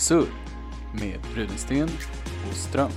Surr med Rudensten och Ström.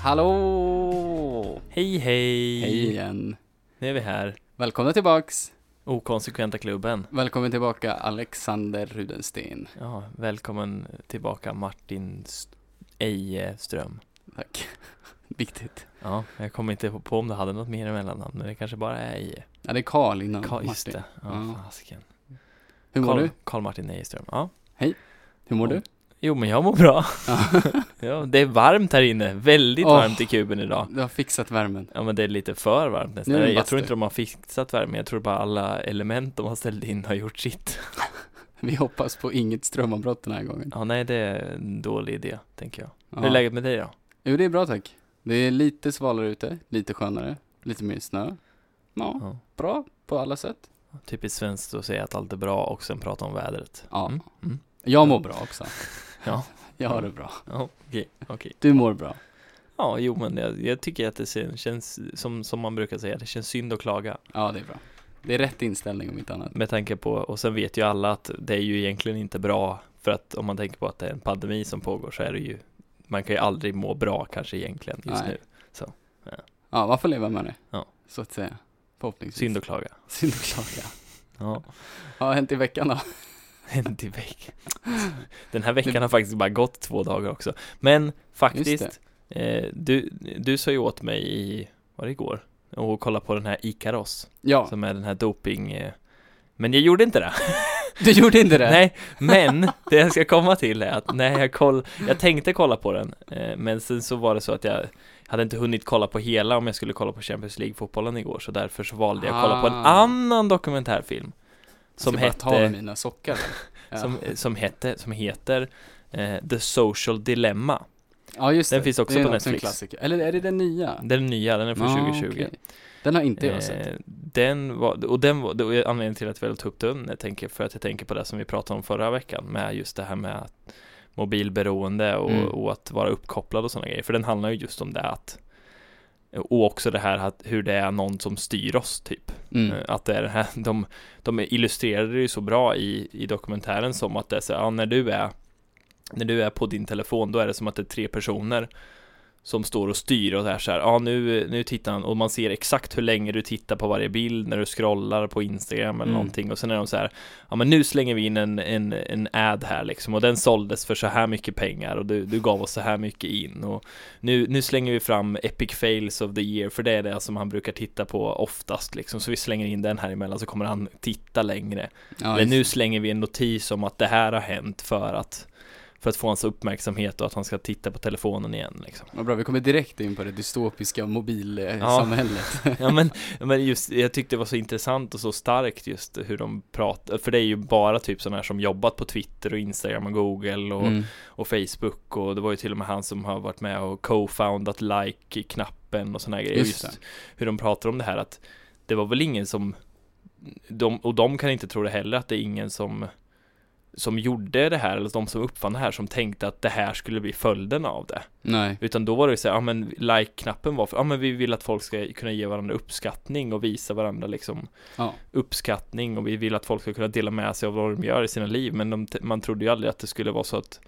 Hallå! Hej hej! Hej igen. Nu är vi här. Välkomna tillbaks. Okonsekventa klubben. Välkommen tillbaka Alexander Rudensten. Ja, välkommen tillbaka Martin St- Ejeström. Tack. Viktigt. Ja, jag kommer inte på om du hade något mer mellannamn, men det kanske bara är Eje. Ja, det är Karl innan just Martin. det. Ja, Ja. fasiken. Hur mår Karl, du? Karl Martin Ejeström. Ja. Hur mår Ja. du? Jo, men jag mår bra. Ja. Det är varmt här inne. Väldigt Åh. varmt i kuben idag. Du har fixat värmen. Ja, men det är lite för varmt nästan. Jag bastu. tror inte de har fixat värme. Jag tror bara alla element de har ställt in har gjort sitt. Vi hoppas på inget strömavbrott den här gången. Ja, nej, det är en dålig idé, tänker jag. Ja. Hur är läget med dig då? Jo, det är bra tack. Det är lite svalare ute, lite skönare, lite mer snö. Ja, Ja. bra på alla sätt. Typiskt svenskt att säga att allt är bra och sen prata om vädret. Ja. Mm. Mm. Jag mår bra också. Ja. Jag har det bra. Ja, okej, okej. Du mår bra. Ja, jo, men jag, jag tycker att det känns, som, som man brukar säga, det känns synd att klaga. Ja, det är bra. Det är rätt inställning om inte annat. Med tanke på, och sen vet ju alla att det är ju egentligen inte bra, för att om man tänker på att det är en pandemi som pågår så är det ju, man kan ju aldrig må bra kanske egentligen just Nej. nu. Ja, man får leva med det. Ja. Så att säga. Förhoppningsvis. Synd att klaga. Synd att klaga. Ja, Vad har hänt i veckan då? En till veck. Den här veckan har faktiskt bara gått två dagar också. Men faktiskt, eh, du, du sa ju åt mig i, var det igår? Och kolla på den här Ikaros. Ja, som är den här doping eh, Men jag gjorde inte det du gjorde inte det? Nej, men det jag ska komma till är att när jag koll Jag tänkte kolla på den eh, Men sen så var det så att jag hade inte hunnit kolla på hela om jag skulle kolla på Champions League-fotbollen igår Så därför så valde jag att kolla på en Ah. annan dokumentärfilm Som med hette, mina sockar. Ja. som, som hette, som heter eh, The Social Dilemma ja, just den det. finns också det är på också en Netflix. klassiker. Eller är det den nya? Den nya, den är från Ah, 2020 okej. Den har inte jag sett. Eh, den var, och den var, och anledningen till att vill ta upp den, jag tänker, för att jag tänker på det som vi pratade om förra veckan, med just det här med mobilberoende och, Mm. och att vara uppkopplad och sådana grejer, för den handlar ju just om det att och också det här att hur det är någon som styr oss typ. Mm. Eh, Att det är det här, de, de illustrerade det ju så bra i, i dokumentären som att det är så, ja när du är när du är på din telefon då är det som att det är tre personer som står och styr och det är så här, ja nu, nu tittar han och man ser exakt hur länge du tittar på varje bild när du scrollar på Instagram eller Mm. någonting och sen är de så här, ja men nu slänger vi in en, en, en ad här liksom och den såldes för så här mycket pengar och du, du gav oss så här mycket in och nu, nu slänger vi fram epic fails of the year för det är det som han brukar titta på oftast liksom så vi slänger in den här emellan så kommer han titta längre Ja, eller nu slänger vi en notis om att det här har hänt för att för att få hans uppmärksamhet och att han ska titta på telefonen igen liksom. Vad bra, vi kommer direkt in på det dystopiska mobilsamhället. Ja men, men just, jag tyckte det var så intressant och så starkt just hur de pratar, för det är ju bara typ sådana här som jobbat på Twitter och Instagram och Google och, Mm. och Facebook och det var ju till och med han som har varit med och co-foundat like-knappen och sådana här grejer. Just Just, hur de pratar om det här att det var väl ingen som, de, och de kan inte tro det heller att det är ingen som som gjorde det här, eller de som uppfann det här, som tänkte att det här skulle bli följden av det. Nej. Utan då var det ju så här, ja men like-knappen var för, ja men vi vill att folk ska kunna ge varandra uppskattning och visa varandra liksom Ja. uppskattning och vi vill att folk ska kunna dela med sig av vad de gör i sina liv. Men de, man trodde ju aldrig att det skulle vara så att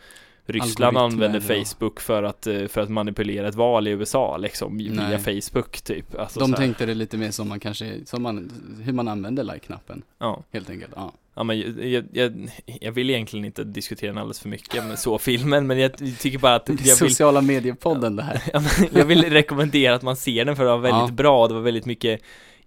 Ryssland Algoritmer använde och- Facebook för att, eh, för att manipulera ett val i USA liksom via Nej. Facebook typ. Alltså, De tänkte det lite mer som man kanske, som man, hur man använder like-knappen, Ja, helt enkelt. Ja. Ja men jag, jag, jag vill egentligen inte diskutera den alldeles för mycket med så filmen, men jag tycker bara att jag vill sociala mediepodden det här. Ja, jag vill rekommendera att man ser den för det var väldigt Ja. bra, det var väldigt mycket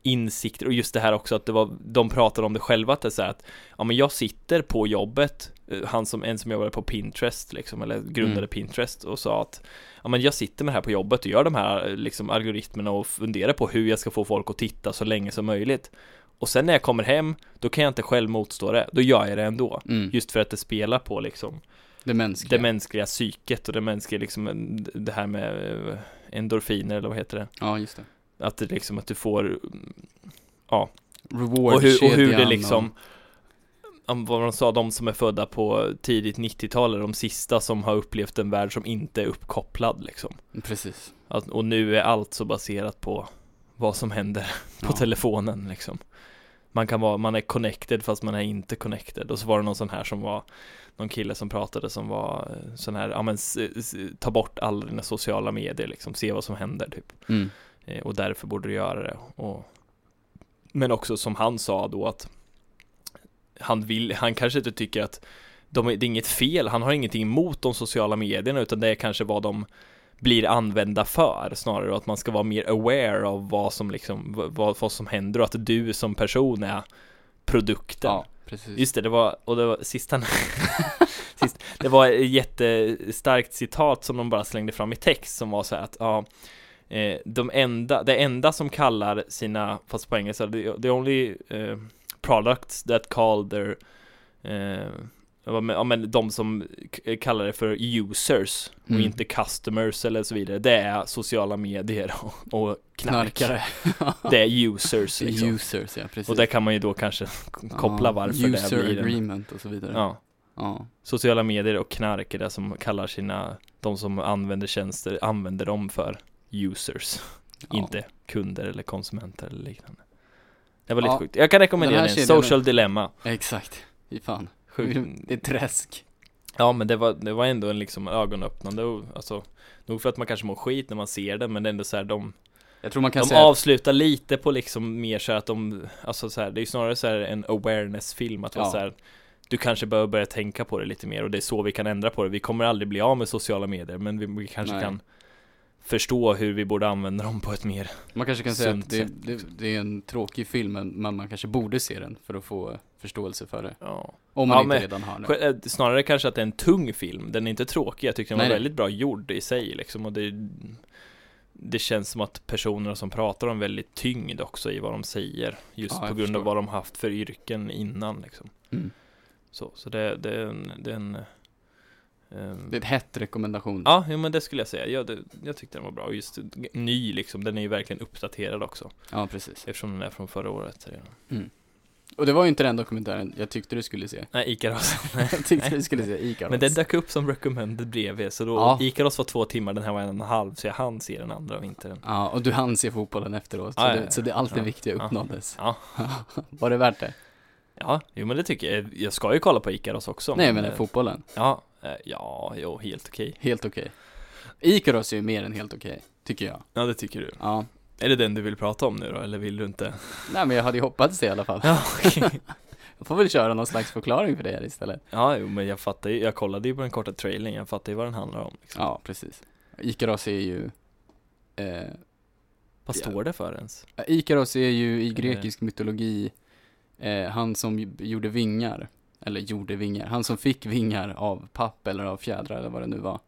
insikter och just det här också att det var, de pratade om det själva att det är så här att, ja men jag sitter på jobbet, eh, han som, en som jobbade på Pinterest liksom, eller grundade Mm. Pinterest och sa att, ja men jag sitter med det här på jobbet och gör de här liksom algoritmerna och funderar på hur jag ska få folk att titta så länge som möjligt. Och sen när jag kommer hem, då kan jag inte själv motstå det, då gör jag det ändå. Mm. Just för att det spelar på liksom det mänskliga. det mänskliga psyket och det mänskliga liksom, det här med eh, endorfiner eller vad heter det? Ja, just det. Att det liksom att du får, mm, ja, Reward och hur, och hur det liksom om vad de sa, de som är födda på tidigt 90-tal är de sista som har upplevt en värld som inte är uppkopplad liksom. Precis. Att, och nu är allt så baserat på vad som händer på Ja. telefonen liksom. Man kan vara, man är connected fast man är inte connected. Och så var det någon sån här som var någon kille som pratade som var eh, sån här, ja men ta bort alla dina sociala medier liksom, se vad som händer typ. Mm. Eh, och därför borde du göra det. Och, men också som han sa då att han vill, han kanske inte tycker att de, det är inget fel, han har ingenting emot de sociala medierna utan det är kanske vad de blir använda för snarare att man ska vara mer aware av vad som liksom, vad, vad som händer och att du som person är produkten. Ja, precis. Just det, det var, och det var sista Sist, Det var ett jättestarkt citat som de bara slängde fram i text som var så här att ja eh, De enda, det enda som kallar sina, fast på engelska, the, the only eh, products that call their eh, ja, men- de som kallar det för users och Mm. inte customers eller så vidare Det är sociala medier och, och knark Knarkare. Det är users liksom. Users, ja precis. Och där kan man ju då kanske koppla Ja, varför det User blir en, agreement och så vidare. Ja, Ja. sociala medier och knark är det som kallar sina, de som använder tjänster, använder dem för users, Ja. inte kunder eller konsumenter eller liknande. Det var lite sjukt. Jag kan rekommendera Den den, Social Dilemma. Exakt. Fy fan. Sjukt. Det är träsk. Ja men det var, det var ändå en liksom ögonöppnande och alltså, nog för att man kanske mår skit när man ser det men det är ändå så här, de, Jag tror man kan de säga avslutar lite på liksom mer så att de, alltså så här, det är ju snarare så en awareness-film att vara Ja. så här du kanske behöver börja tänka på det lite mer och det är så vi kan ändra på det. Vi kommer aldrig bli av med sociala medier men vi, vi kanske Nej. kan förstå hur vi borde använda dem på ett mer man kanske kan säga att det, det, liksom. det är en tråkig film men man kanske borde se den för att få förståelse för det. ja. Om man Ja, inte redan har det. Eh, Snarare kanske att det är en tung film, den är inte tråkig, jag tyckte den var nej. väldigt bra gjord i sig liksom och det Det känns som att personerna som pratar om väldigt tyngd också i vad de säger Just Ja, på grund av förstår. vad de haft för yrken innan liksom Mm. Så, så det, det är en, det är en Det är ett hett rekommendation. Ja, jo, men det skulle jag säga. Jag, det, jag tyckte den var bra. Och just ny liksom, den är ju verkligen uppdaterad också. Ja, precis. Eftersom den är från förra året redan. Och det var ju inte den dokumentären jag tyckte du skulle se. Nej, Ikaros. Jag tyckte du skulle se Ikaros. men den dök upp som recommended bredvid, så då, Ja. Ikaros var två timmar, den här var en och en halv, så jag hann se den andra och inte den. Ja, och du hann se fotbollen efteråt. Så, Ja, ja, det, ja. så det allt det Ja. viktiga Ja. uppnåddes. Ja. var det värt det? Ja, jo men det tycker jag. Jag ska ju kolla på Ikaros också. Nej, men eh, fotbollen. Ja, ja, jo, helt okej. Helt okej. Ikaros är ju mer än helt okej, tycker jag. Ja, det tycker du. Ja. Är det den du vill prata om nu då, eller vill du inte? Nej, men jag hade ju hoppats det i alla fall. Ja, okej. Jag får väl köra någon slags förklaring för det här istället. ja jo, men jag fattar ju, jag kollade ju på den korta trailern, jag fattar ju vad den handlar om. Liksom. Ja, precis. Ikaros är ju... Eh, Vad står det för ens? Ikaros är ju i grekisk mytologi eh, han som gjorde vingar, eller gjorde vingar, han som fick vingar av papp eller av fjädrar eller vad det nu var.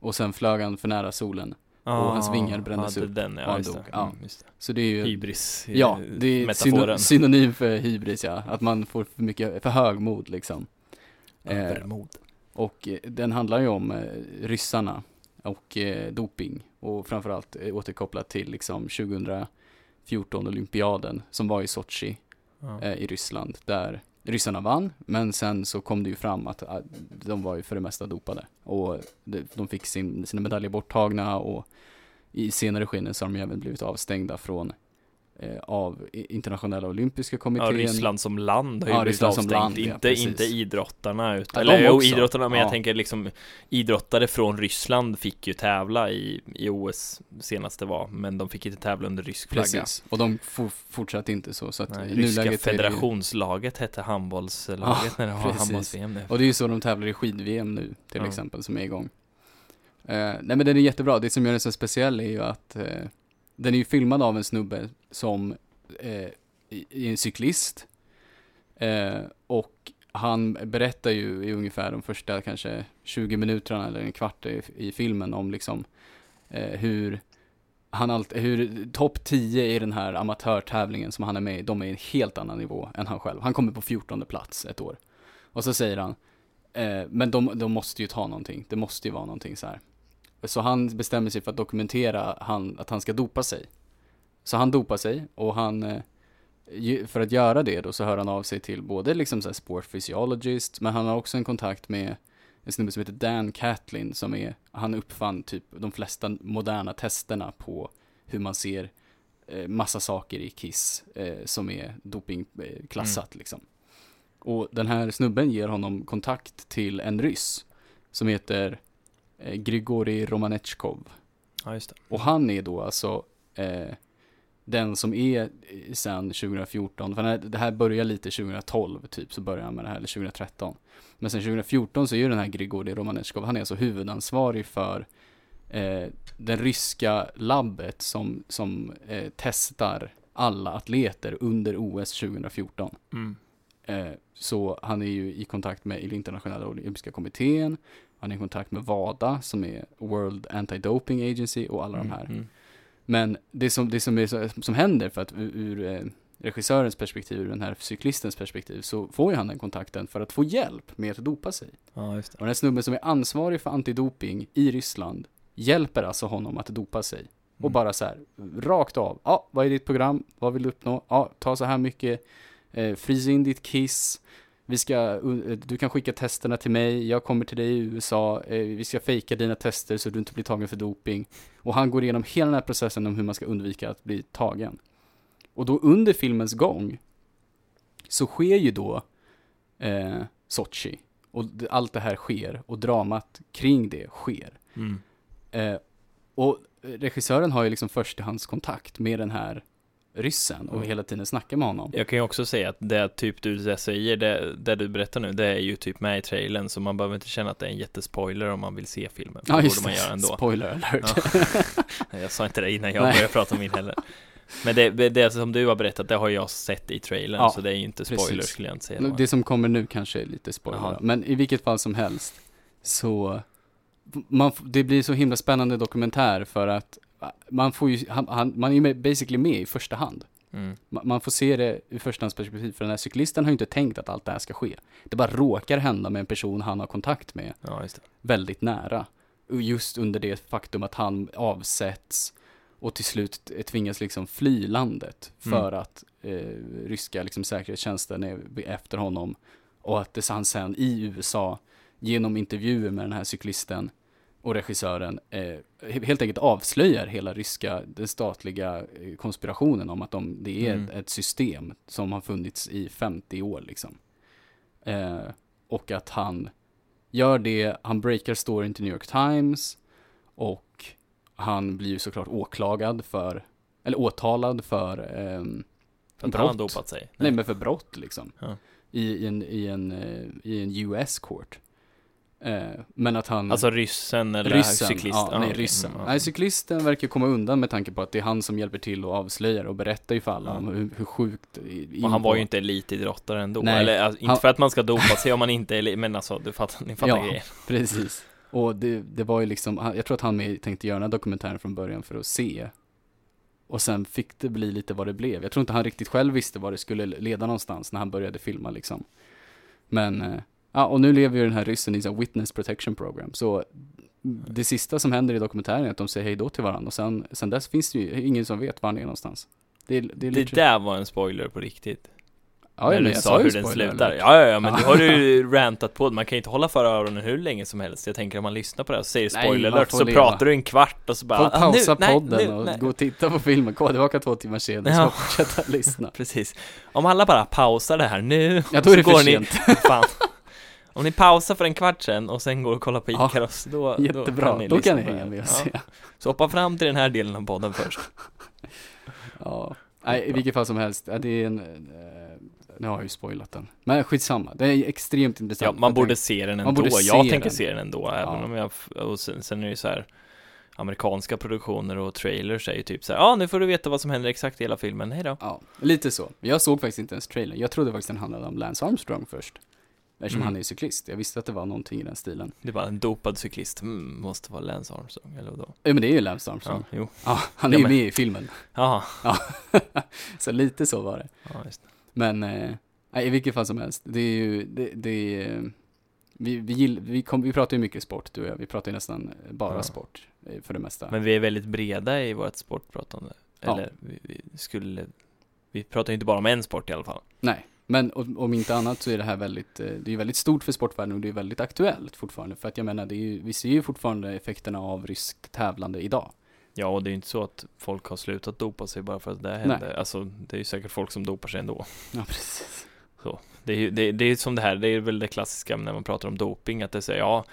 Och sen flög han för nära solen. Och hans vingar brändes upp Den, och ja, han just dog. det. Ja. Mm, det. Så det är ju, Hybris, eh, ja, det är metaforen. syno- synonym för hybris ja, att man får för mycket, för högmod liksom. Eh, Övermod. och eh, den handlar ju om eh, ryssarna och eh, doping och framförallt eh, återkopplat till liksom 2014 olympiaden som var i Sochi Ja. eh, i Ryssland där ryssarna vann men sen så kom det ju fram att äh, de var ju för det mesta dopade. Och de, fick sin, sina medaljer borttagna och i senare skeden så har de ju även blivit avstängda från av i- internationella olympiska Ja, kommittén. Ryssland som land har ju Ja, blivit Ryssland som avstängt, land, ja, inte, precis. inte idrottarna utan, Ja, eller jo, idrottarna, men Ja. jag tänker liksom Idrottare från Ryssland fick ju tävla i, i OS senaste var, men de fick inte tävla under rysk flagga Precis, och de for, fortsatte inte så. så att Nej, Ryska federationslaget hette handbollslaget när det var handbolls-VM nu Och det är ju så de tävlar i skid-VM nu till Ja. exempel som är igång. Eh, nej men den är jättebra, det som gör den så speciell är ju att eh, den är ju filmad av en snubbe som eh, är en cyklist. Eh, och han berättar ju i ungefär de första kanske 20 minuterna eller en kvart i, i filmen om liksom eh, hur han allt, hur topp 10 i den här amatörtävlingen som han är med i, de är i en helt annan nivå än han själv. Han kommer på 14 plats ett år. Och så säger han, eh, men de, de måste ju ta någonting, det måste ju vara någonting så här. Så han bestämmer sig för att dokumentera han, att han ska dopa sig. Så han dopar sig och han, eh, för att göra det då så hör han av sig till både liksom så här sport physiologist, men han har också en kontakt med en snubbe som heter Dan Catlin som är, han uppfann typ de flesta moderna testerna på hur man ser eh, massa saker i Kiss eh, som är dopingklassat klassat liksom. Och den här snubben ger honom kontakt till en ryss som heter Grigori Romanechkov. Ja, just det. Och han är då alltså eh, den som är eh, sen 2014, för det här börjar lite 2012 typ, så börjar han med det här, eller 2013. Men sen 2014 så är ju den här Grigori Romanechkov, han är alltså huvudansvarig för eh, den ryska labbet som, som eh, testar alla atleter under OS 2014. Mm. Eh, så han är ju i kontakt med internationella olympiska kommittén, han är i kontakt med WADA som är World Anti-Doping Agency och alla de här. Mm. Men det som, det som, är som händer för att ur, ur eh, regissörens perspektiv, ur den här cyklistens perspektiv, så får ju han den kontakten för att få hjälp med att dopa sig. Ja, just det. Och den här snubben som är ansvarig för antidoping i Ryssland hjälper alltså honom att dopa sig. Och Mm. bara så här, rakt av. Ja, vad är ditt program? Vad vill du uppnå? Ja, ta så här mycket. Eh, frysa in ditt kiss. Vi ska, du kan skicka testerna till mig. Jag kommer till dig i USA. Eh, vi ska fejka dina tester så du inte blir tagen för doping. Och han går igenom hela den här processen om hur man ska undvika att bli tagen. Och då under filmens gång så sker ju då eh, Sochi. Och allt det här sker och dramat kring det sker. Mm. Eh, och regissören har ju liksom förstahandskontakt med den här ryssen och Mm. hela tiden snackar med honom. Jag kan ju också säga att det typ du säger, det, det du berättar nu, det är ju typ med i trailern, så man behöver inte känna att det är en jättespoiler om man vill se filmen. Ja, just man det. göra ändå. Spoiler alert. Ja. Jag sa inte det innan jag Nej. började prata om min heller. Men det, det som du har berättat, det har jag sett i trailern, Ja, så det är ju inte spoiler precis. skulle jag inte säga. Det som kommer nu kanske är lite spoiler. Jaha. Men i vilket fall som helst så man, det blir så himla spännande dokumentär för att man får ju, han, han, man är ju basically med i första hand. mm. Man, man får se det ur förstahandsperspektiv för den här cyklisten har ju inte tänkt att allt det här ska ske. Det bara råkar hända med en person han har kontakt med Ja, väldigt nära. Just under det faktum att han avsätts och till slut tvingas liksom fly landet för att eh, ryska liksom, säkerhetstjänsten är efter honom och att det han sen i USA genom intervjuer med den här cyklisten och regissören eh, helt enkelt avslöjar hela ryska, den statliga eh, konspirationen om att de, det är Mm. ett, ett system som har funnits i 50 år liksom. Eh, och att han gör det, han breakar storyn till New York Times och han blir ju såklart åklagad för, eller åtalad för, ehm, För att han Brott. dopat sig. nej men för brott liksom. Ja. I, i, en, i, en, eh, I en US court. Eh, men att han... Alltså ryssen eller ryssen, cyklisten? ja, nej okej. ryssen. Mm, ja. Nej, cyklisten verkar komma undan med tanke på att det är han som hjälper till och avslöjar och berättar ju för alla Ja. om hur, hur sjukt Och han var ju inte elitidrottare ändå. Nej. Eller alltså, inte Han- för att man ska dopa sig om man inte är elit, men alltså du fattar, ni fattar Ja. grejen. Precis. Och det, det var ju liksom, jag tror att han med, tänkte göra den här dokumentären från början för att se. Och sen fick det bli lite vad det blev. Jag tror inte han riktigt själv visste vad det skulle leda någonstans när han började filma liksom. Men, eh, ja och nu lever ju den här ryssen i en witness protection program. Så det sista som händer i dokumentären är att de säger hej då till varandra och sen, sen dess finns det ju ingen som vet var han är någonstans. Det, det, Det lite- där var en spoiler på riktigt. ja, när du jag sa hur den slutar. Ja, ja, ja, men du har ju rantat på. Man kan ju inte hålla för öronen hur länge som helst. Jag tänker om man lyssnar på det här och säger Nej, spoiler alert, så leva. pratar du en kvart och så bara Folk ah, nu, pausa nej, podden nu, och nej. gå och titta på filmen, gå tillbaka två timmar senare Ja. så fortsätta lyssna. Precis. Om alla bara pausar det här nu, Ja, då är det så för går ni, sent. fan. Om ni pausar för en kvart sen och sen går och kollar på Ja, Ikaros, då, Jättebra, ni då kan ni på det hänga här. med och Ja. se. Så hoppa fram till den här delen av podden först. Ja. Nej, i vilket fall som helst, ja, det är en, eh, nu har jag ju spoilat den. Men skitsamma, det är extremt Ja, intressant. man Jag borde se den man ändå. jag tänker den. se den ändå, även Ja. om jag, och sen, sen är det ju så här Amerikanska produktioner och trailers är ju typ så här, ja ah, nu får du veta vad som händer exakt i hela filmen, hej då. Ja, lite så. Jag såg faktiskt inte ens trailern. Jag trodde faktiskt den handlade om Lance Armstrong först. Eftersom Mm. han är ju cyklist. Jag visste att det var någonting i den stilen. Det bara en dopad cyklist, mm, måste vara Lance Armstrong, eller vadå? Ja, men det är ju Lance Ja, Armstrong. jo. Ja, han är Ja, ju med i filmen. Jaha, så lite så var det. ja, just det. Men, eh, i vilket fall som helst. Det är ju, det, det är, vi, vi, gill, vi, kom, vi pratar ju mycket sport, du och jag. Vi pratar ju nästan bara Ja. sport, eh, för det mesta. Men vi är väldigt breda i vårt sportpratande. Ja. Eller, vi, vi skulle Vi pratar ju inte bara om en sport i alla fall. Nej, men om inte annat så är det här väldigt, eh, det är väldigt stort för sportvärlden och det är väldigt aktuellt fortfarande. För att jag menar, ju, vi ser ju fortfarande effekterna av ryskt tävlande idag. Ja, och det är ju inte så att folk har slutat dopa sig bara för att det hände. Alltså, det är ju säkert folk som dopar sig ändå. Ja, precis. Det är ju det, det är som det här, det är väl det klassiska när man pratar om doping, att det säger ja,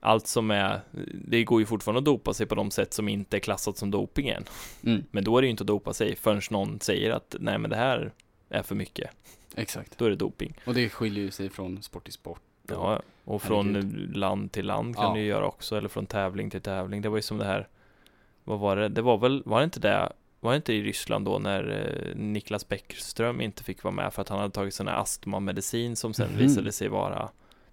allt som är, det går ju fortfarande att dopa sig på de sätt som inte är klassat som doping än. Mm, Men då är det ju inte att dopa sig förrän någon säger att nej men det här är för mycket. exakt. Då är det doping. Och det skiljer ju sig från sport till sport. Ja, och från Herregud. land till land kan Ja. du ju göra också, eller från tävling till tävling. Det var ju som det här, vad var det? Det var väl, var det inte det, var det inte i Ryssland då när eh, Niklas Bäckström inte fick vara med för att han hade tagit sån här astmamedicin som sen Mhm. visade sig vara,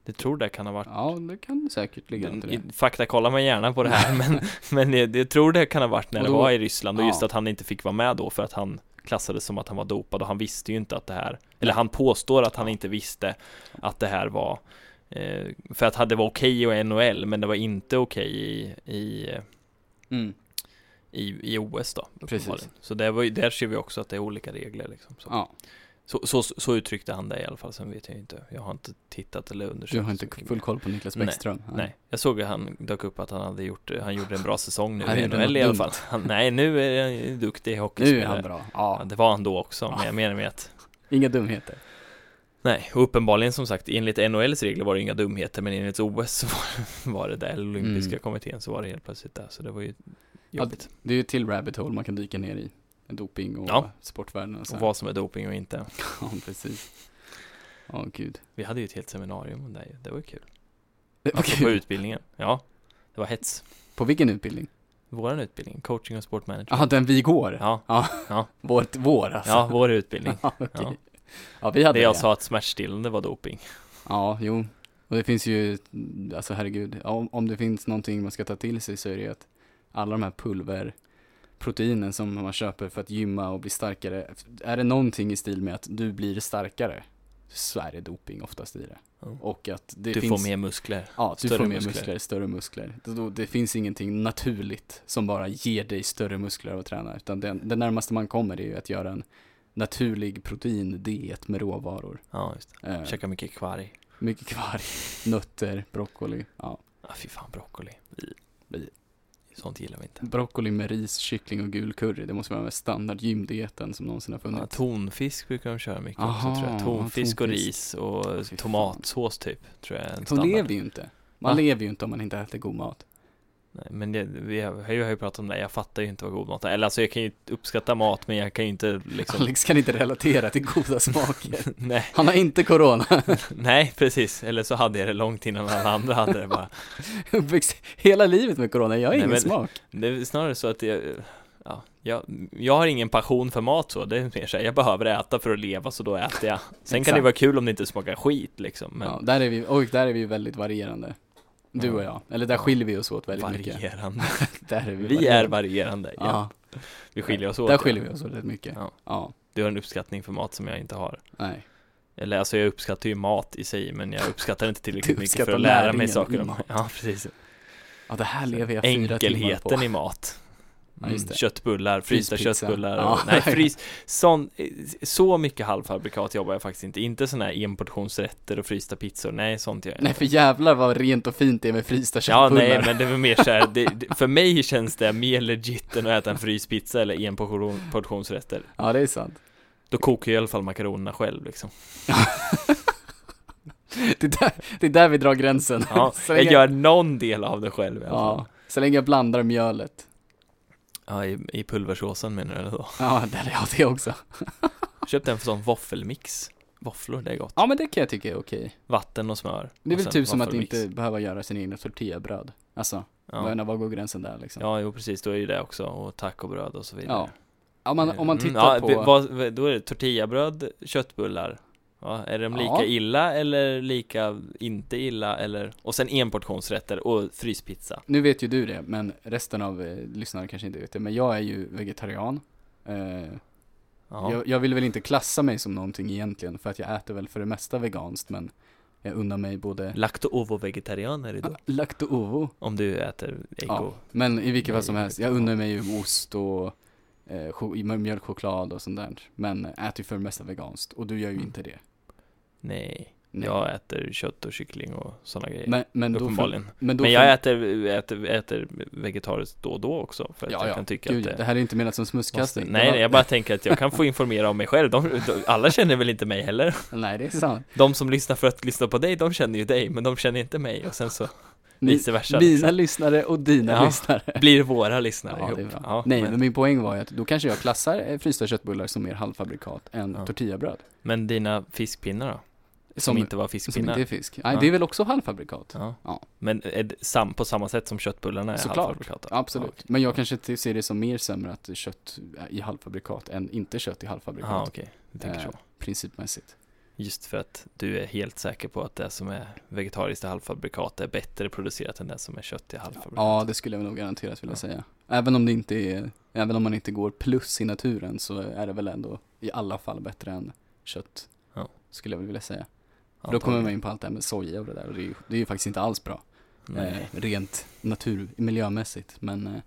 det tror det kan ha varit Ja, det kan säkert ligga något i det. Fakta kollar man gärna på det här men, men jag, jag tror det kan ha varit när Och det då- var i Ryssland och just ja. att han inte fick vara med då för att han klassades som att han var dopad och han visste ju inte att det här Eller han påstår att han inte visste att det här var eh, För att det var okej i NHL men det var inte okej i, i, Mm, i, i OS då Precis. Så det var, där ser vi också att det är olika regler liksom. så. ja. Så, så, så uttryckte han det i alla fall, sen vet jag inte Jag har inte tittat eller undersökt Du har inte full koll på Niklas Nej, Bäckström? Nej, jag såg att han dök upp att han hade gjort, han gjorde en bra säsong nu i NHL i alla fall. Han, nej, nu är han duktig Nu hockeyspelare. är han bra. Ja, Ja, det var han då också, men Ja. jag menar med att inga dumheter. Nej, och uppenbarligen som sagt, enligt NHLs regler var det inga dumheter, men enligt OS så var, var det där, eller olympiska Mm. kommittén, så var det helt plötsligt där, så det var ju Ja, jobbigt. Det är ju till rabbit hole man kan dyka ner i. Doping och Ja. sportvärlden och så. och vad som är doping och inte. Ja, precis. Ja, gud. Vi hade ju ett helt seminarium om det, det var ju kul. Det var Alltså på utbildningen, ja. Det var hets. På vilken utbildning? Våran utbildning, coaching och sportmanagement. Jaha, den vi går? Ja, Vår, vår alltså? ja, vår utbildning. Ja, okej. Ja. Ja, vi hade Det jag det. sa att smärtstillande var doping. Ja, jo. Och det finns ju, alltså herregud, ja, om, om det finns någonting man ska ta till sig så är det ju att alla de här pulverproteinen som man köper för att gymma och bli starkare, är det någonting i stil med att du blir starkare så är det doping oftast i det. Ja. Och att det Du finns, får mer muskler. ja, du större får mer muskler. muskler. större muskler. Det, finns ingenting naturligt som bara ger dig större muskler av att träna, utan det, det närmaste man kommer är ju att göra en naturlig proteindiet med råvaror. Ja, just det. Eh, Käka mycket kvarg. mycket kvar. Nötter, broccoli. Ja. Ah, fy fan, broccoli. Vi. Sånt gillar vi inte. Broccoli med ris, kyckling och gul curry. Det måste vara den standard gymdieten som någonsin har Ja, funnits. tonfisk brukar de köra mycket Aha, också tror jag. Tonfisk och ris och tomatsås typ, tror jag är en De standard. lever ju inte. Man Va? lever ju inte om man inte äter god mat. Nej, men det, vi har, jag har ju pratat om det, jag fattar ju inte vad god mat är. Eller alltså jag kan ju uppskatta mat, men jag kan ju inte liksom Alex kan inte relatera till goda smaker. Nej, Han har inte corona. nej precis, eller så hade jag det långt innan alla andra hade det bara hela livet med corona. Jag har Nej, ingen men- smak. Det är snarare så att jag, ja, jag, jag har ingen passion för mat så, det är mer så här, jag behöver äta för att leva så då äter jag Sen kan det vara kul om det inte smakar skit liksom, men Ja, där är vi, och där är vi väldigt varierande. Du och jag. Eller där skiljer vi oss åt väldigt mycket. varierande Där är vi, Vi är varierande, ja. Ja, Vi skiljer oss åt där skiljer vi oss åt rätt mycket. Ja. ja. Du har en uppskattning för mat som jag inte har Nej. Eller alltså jag uppskattar ju mat i sig, men jag uppskattar inte tillräckligt mycket för att lära mig saker om mat. Ja, precis Ja, det här lever jag fyra timmar Enkelheten på. i mat Ja, Mm, det. köttbullar, frysta köttbullar Ja. Nej, frys, sån, så mycket halvfabrikat jobbar jag faktiskt inte Inte sådana här enportionsrätter och frysta pizzor, nej sånt gör jag Nej, inte för jävlar vad rent och fint det är med frysta Ja, köttbullar. nej, men det var mer så här, det, det, för mig känns det mer legit än att äta en fryspizza eller enportionsrätter Ja, det är sant. Då kokar jag i alla fall makaronerna själv liksom Det är där, det är där vi drar gränsen. Ja, jag gör någon del av det själv i alla fall ja, så länge jag blandar mjölet. Ja, i, i pulversåsen menar du då? Ja, det, ja, det också. Köpte en sån våffelmix Våfflor, det är gott Ja, men det kan jag tycka är okej. Vatten och smör Det är väl typ som att inte behöva göra sin egna tortillabröd. Alltså, jag ja. var går gränsen där liksom? ja, jo precis, då är ju det också och tacobröd och så vidare Ja. Om man, om man Mm, tittar ja, på... vad, då är det tortillabröd, köttbullar Ja, är de lika Ja. illa eller lika inte illa eller Och sen enportionsrätter och fryspizza Nu vet ju du det, men resten av eh, lyssnarna kanske inte vet det. Men jag är ju vegetarian. Eh, Ja, jag, jag vill väl inte klassa mig som någonting egentligen, för att jag äter väl för det mesta veganskt, men jag unnar mig både Lacto-ovo-vegetarian är du då? lacto-ovo, Om du äter ägg Ja. och men i vilket fall som helst, jag unnar mig ju ost och eh, mjölkchoklad och sånt där. Men äter ju för det mesta veganskt och du gör ju Mm. inte det. Nej, Nej. jag äter kött och kyckling och sådana grejer. men, men uppenbarligen. men då Men får- jag äter, äter, äter vegetariskt då och då också, för att Ja, jag ja. kan tycka Gud, att det det här är inte menat som smutskastning. nej, nej, jag bara tänker att jag kan få informera om mig själv. De, de, alla känner väl inte mig heller? Nej, det är sant. De som lyssnar för att lyssna på dig, de känner ju dig, men de känner inte mig och sen så vice versa. Mina liksom. lyssnare och dina Ja. lyssnare. Blir våra lyssnare Ja, ihop. Ja, Nej, men, men min poäng var ju att då kanske jag klassar eh, frysta köttbullar som mer halvfabrikat än Ja. tortillabröd. men dina fiskpinnar då? Som, Som, inte var som fiskpinnar? inte är fisk. Nej, Ja. det är väl också halvfabrikat? Ja. Ja. Men sam, på samma sätt som köttbullarna är Såklart. halvfabrikat? då? Absolut. Ja. Men jag kanske ser det som mer sämre att kött i halvfabrikat än inte kött i halvfabrikat. Jaha, okej. Du tänker Eh, så. Principmässigt. Just för att du är helt säker på att det som är vegetariskt i halvfabrikat är bättre producerat än det som är kött i halvfabrikat? Ja, det skulle jag nog garanterat vilja Ja. säga. Även om det inte är, även om man inte går plus i naturen så är det väl ändå i alla fall bättre än kött. Ja. Skulle jag vilja säga. För då kommer man in på allt det här med soja och det där och det är ju, det är ju faktiskt inte alls bra. Eh, rent natur, miljömässigt. Men eh,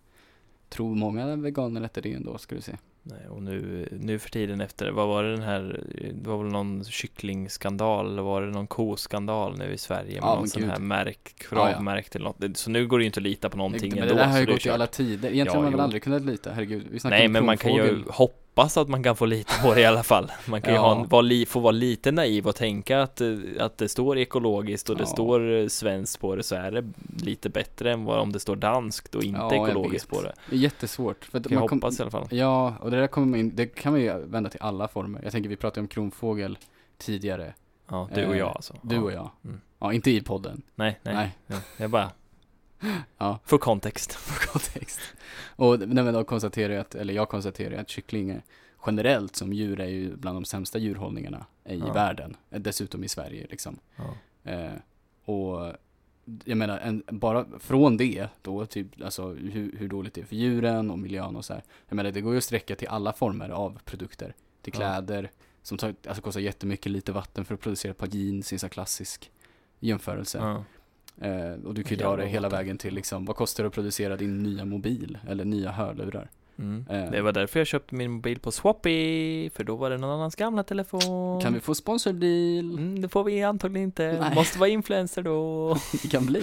tror många veganer äter det ändå, ska du se. Nej, och nu, nu för tiden efter, vad var det den här, det var väl någon kycklingskandal, eller var det någon koskandal nu i Sverige med Ja, någon sån gud. här märk, Ja, ja. kravmärkt eller något. Så nu går det ju inte att lita på någonting men ändå. det där har ju gått i alla tider. Egentligen Ja, har man väl aldrig kunnat lita, herregud. Vi Nej, men man kan ju kronfågel. Hoppas att man kan få lita på det i alla fall. Man kan ju Ja. ha, en- få vara lite naiv och tänka att, eh, att det står ekologiskt och det Ja. står eh, svenskt på det så är det lite bättre än vad om det står danskt och inte Ja, jag ekologiskt på det. Det är jättesvårt. För att jag man kom- hoppas i alla fall. Ja, och det där kommer in, det kan man ju vända till alla former. Jag tänker vi pratade om kronfågel tidigare. Ja, du och Eh, jag alltså. Du och jag. Mm. Ja, inte i podden. Nej, nej, Nej. nej. Jag bara Ja. får kontext. för kontext. Och nej, men då konstaterar jag att, eller jag konstaterar att kycklingar generellt som djur är ju bland de sämsta djurhållningarna i Ja. världen. Dessutom i Sverige liksom. Ja. Eh, och jag menar, en, bara från det då, typ, alltså hur, hur dåligt det är för djuren och miljön och så här. Jag menar, det går ju att sträcka till alla former av produkter. Till Ja. kläder, som tar, alltså kostar jättemycket lite vatten för att producera ett par jeans, en sån klassisk jämförelse. Eh, och du kan ju dra det hela vägen till liksom, vad kostar det att producera din nya mobil? Eller nya hörlurar? Mm. Eh. Det var därför jag köpte min mobil på Swappy, för då var det någon annans gamla telefon. Kan vi få sponsordeal? Mm, det får vi antagligen inte. Nej. Måste vara influencer då. Det kan bli.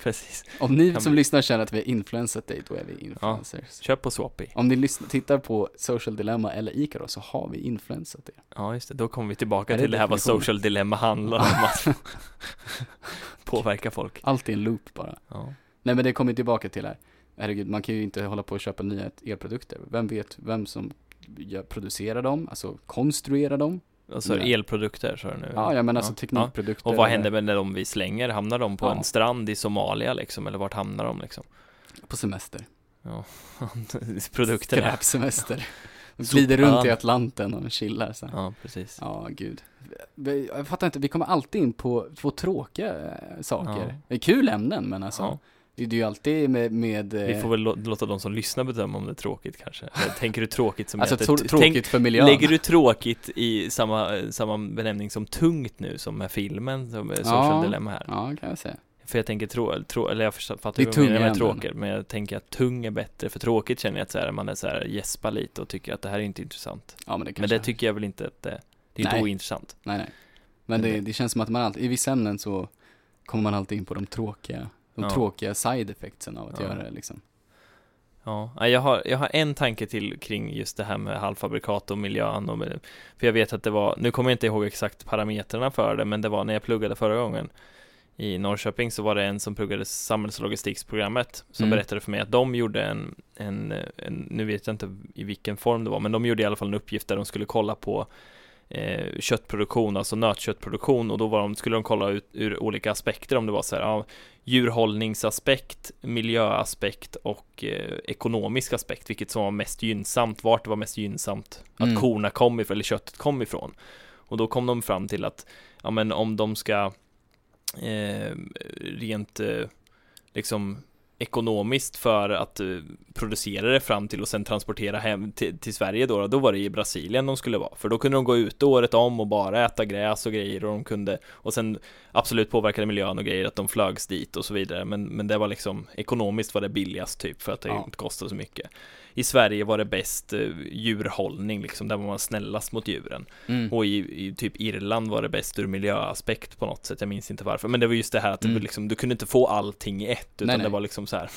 Precis. Om ni som lyssnar känner att vi har influensat dig, då är vi influencers. Köp på Swappy. Om ni lyssnar, tittar på Social Dilemma eller Icaro så har vi influensat er. Ja, just det. Då kommer vi tillbaka Är det till det här vad social dilemma handlar om. Att påverka folk. Allt är en loop bara. Ja. Nej men det kommer tillbaka till här. Herregud, man kan ju inte hålla på och köpa nya elprodukter. Vem vet vem som producerar dem, alltså konstruerar dem? Alltså Nej. elprodukter sa du nu? Ja, jag menar alltså Ja. teknikprodukter. Och vad händer med när de vi slänger? Hamnar de på Ja. en strand i Somalia liksom? Eller vart hamnar de liksom? På semester. Ja, produkterna. Skräpsemester. Glider runt i ja. Atlanten och chillar så. Ja, precis. Ja, gud. Jag fattar inte, vi kommer alltid in på två tråkiga eh, saker. Ja. Det är kul ämnen men alltså. Ja. Det är ju alltid med, med Vi eh, får väl lå- låta de som lyssnar bedöma om det är tråkigt kanske. Eller tänker du tråkigt som Alltså heter- tro- tänk- tråkigt för miljön. Lägger du tråkigt i samma, samma benämning som tungt nu som med filmen, som social Ja. dilemma här? Ja, kan jag säga. För jag tänker trå, trå eller jag fattar Det är ju vad menar med tråkigt, men jag tänker att tung är bättre, för tråkigt känner jag att så här, man är så här gäspar lite och tycker att det här är inte intressant. Ja, men det Men kanske det tycker jag väl inte att det, det är inte Nej. ointressant. Nej, nej. Men Men det, det- det känns som att man alltid, i vissa ämnen så kommer man alltid in på de tråkiga, de Ja. tråkiga side effectsen av att Ja. göra det liksom. Ja, ja, jag har, jag har en tanke till kring just det här med halvfabrikat och miljön och med, För jag vet att det var, nu kommer jag inte ihåg exakt parametrarna för det, men det var när jag pluggade förra gången i Norrköping så var det en som pluggade samhälls och som Mm. berättade för mig att de gjorde en, en, en, nu vet jag inte i vilken form det var, men de gjorde i alla fall en uppgift där de skulle kolla på köttproduktion, alltså nötköttproduktion och då var de, skulle de kolla ut ur olika aspekter om det var så här, ja, djurhållningsaspekt, miljöaspekt och eh, ekonomisk aspekt, vilket som var mest gynnsamt, vart det var mest gynnsamt att Mm. korna kom ifrån, eller köttet kom ifrån. Och då kom de fram till att, ja men om de ska eh, rent eh, liksom ekonomiskt för att uh, producera det fram till och sen transportera hem till, till Sverige då, då var det i Brasilien de skulle vara, för då kunde de gå ut året om och bara äta gräs och grejer och de kunde, och sen absolut påverkade miljön och grejer att de flögs dit och så vidare, men, men det var liksom ekonomiskt var det billigast typ för att det Ja. inte kostade så mycket. I Sverige var det bäst uh, djurhållning liksom, där var man snällast mot djuren. Mm. Och i, i typ Irland var det bäst ur miljöaspekt på något sätt, jag minns inte varför. Men det var just det här att det Mm. var liksom, du kunde inte få allting i ett, utan Nej, nej. det var liksom så här,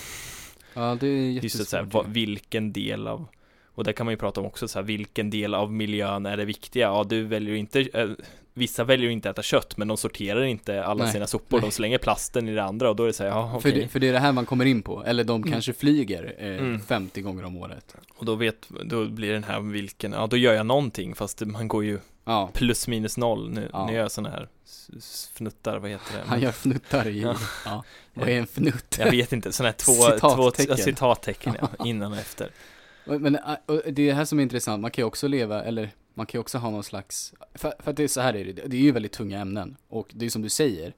Ja, det är just det, så här, vad, vilken del av och där kan man ju prata om också så här, vilken del av miljön är det viktiga? Ja, du väljer ju inte, eh, vissa väljer ju inte äta kött, men de sorterar inte alla Nej, sina sopor, nej. de slänger plasten i det andra och då är det så här, ja För, okej. det, för det är det här man kommer in på, eller de Mm. kanske flyger eh, Mm. 50 gånger om året. Och då vet, då blir den här vilken, ja då gör jag någonting, fast man går ju Ja, plus minus noll, nu, Ja. nu gör jag sådana här fnuttar, vad heter det? han gör fnuttar i Ja. ja. Vad är en fnutt? Jag vet inte, sådana här två Citattecken. två, citattecken ja, innan och efter. Men och det är det här som är intressant, man kan ju också leva, eller man kan ju också ha någon slags, för, för att det är så här är det, det är ju väldigt tunga ämnen. Och det är som du säger,